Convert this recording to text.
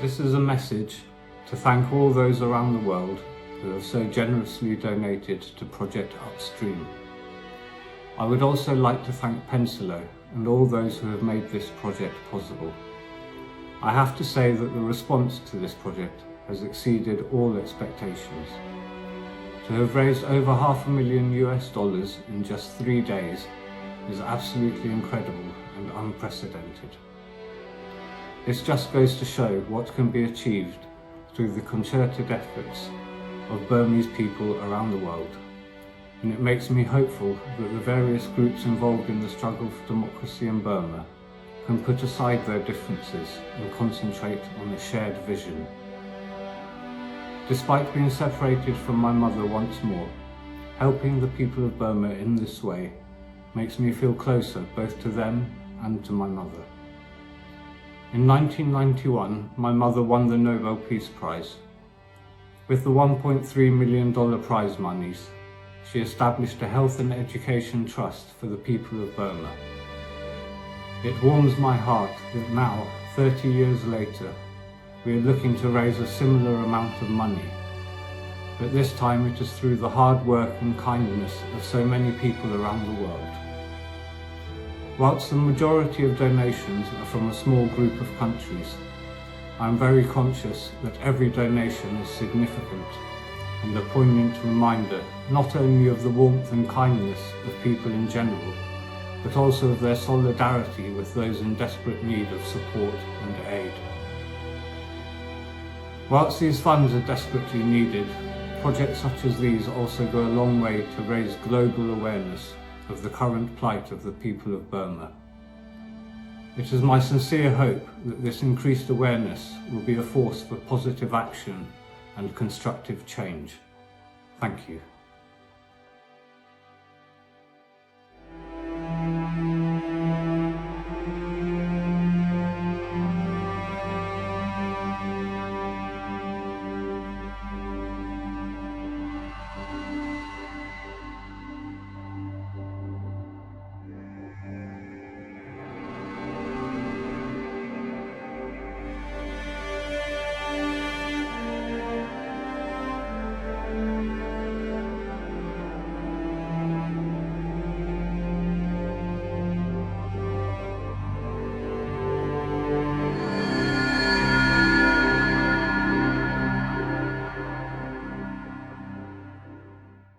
This is a message to thank all those around the world who have so generously donated to Project Upstream. I would also like to thank Pensilo and all those who have made this project possible. I have to say that the response to this project has exceeded all expectations. To have raised over half a million US dollars in just three days is absolutely incredible and unprecedented. This just goes to show what can be achieved through the concerted efforts of Burmese people around the world. And it makes me hopeful that the various groups involved in the struggle for democracy in Burma can put aside their differences and concentrate on a shared vision. Despite being separated from my mother once more, helping the people of Burma in this way makes me feel closer both to them and to my mother. In 1991, my mother won the Nobel Peace Prize. With the $1.3 million prize monies, she established a health and education trust for the people of Burma. It warms my heart that now, 30 years later, we are looking to raise a similar amount of money. But this time it is through the hard work and kindness of so many people around the world. Whilst the majority of donations are from a small group of countries, I am very conscious that every donation is significant and a poignant reminder not only of the warmth and kindness of people in general, but also of their solidarity with those in desperate need of support and aid. Whilst these funds are desperately needed, projects such as these also go a long way to raise global awareness of the current plight of the people of Burma. It is my sincere hope that this increased awareness will be a force for positive action and constructive change. Thank you.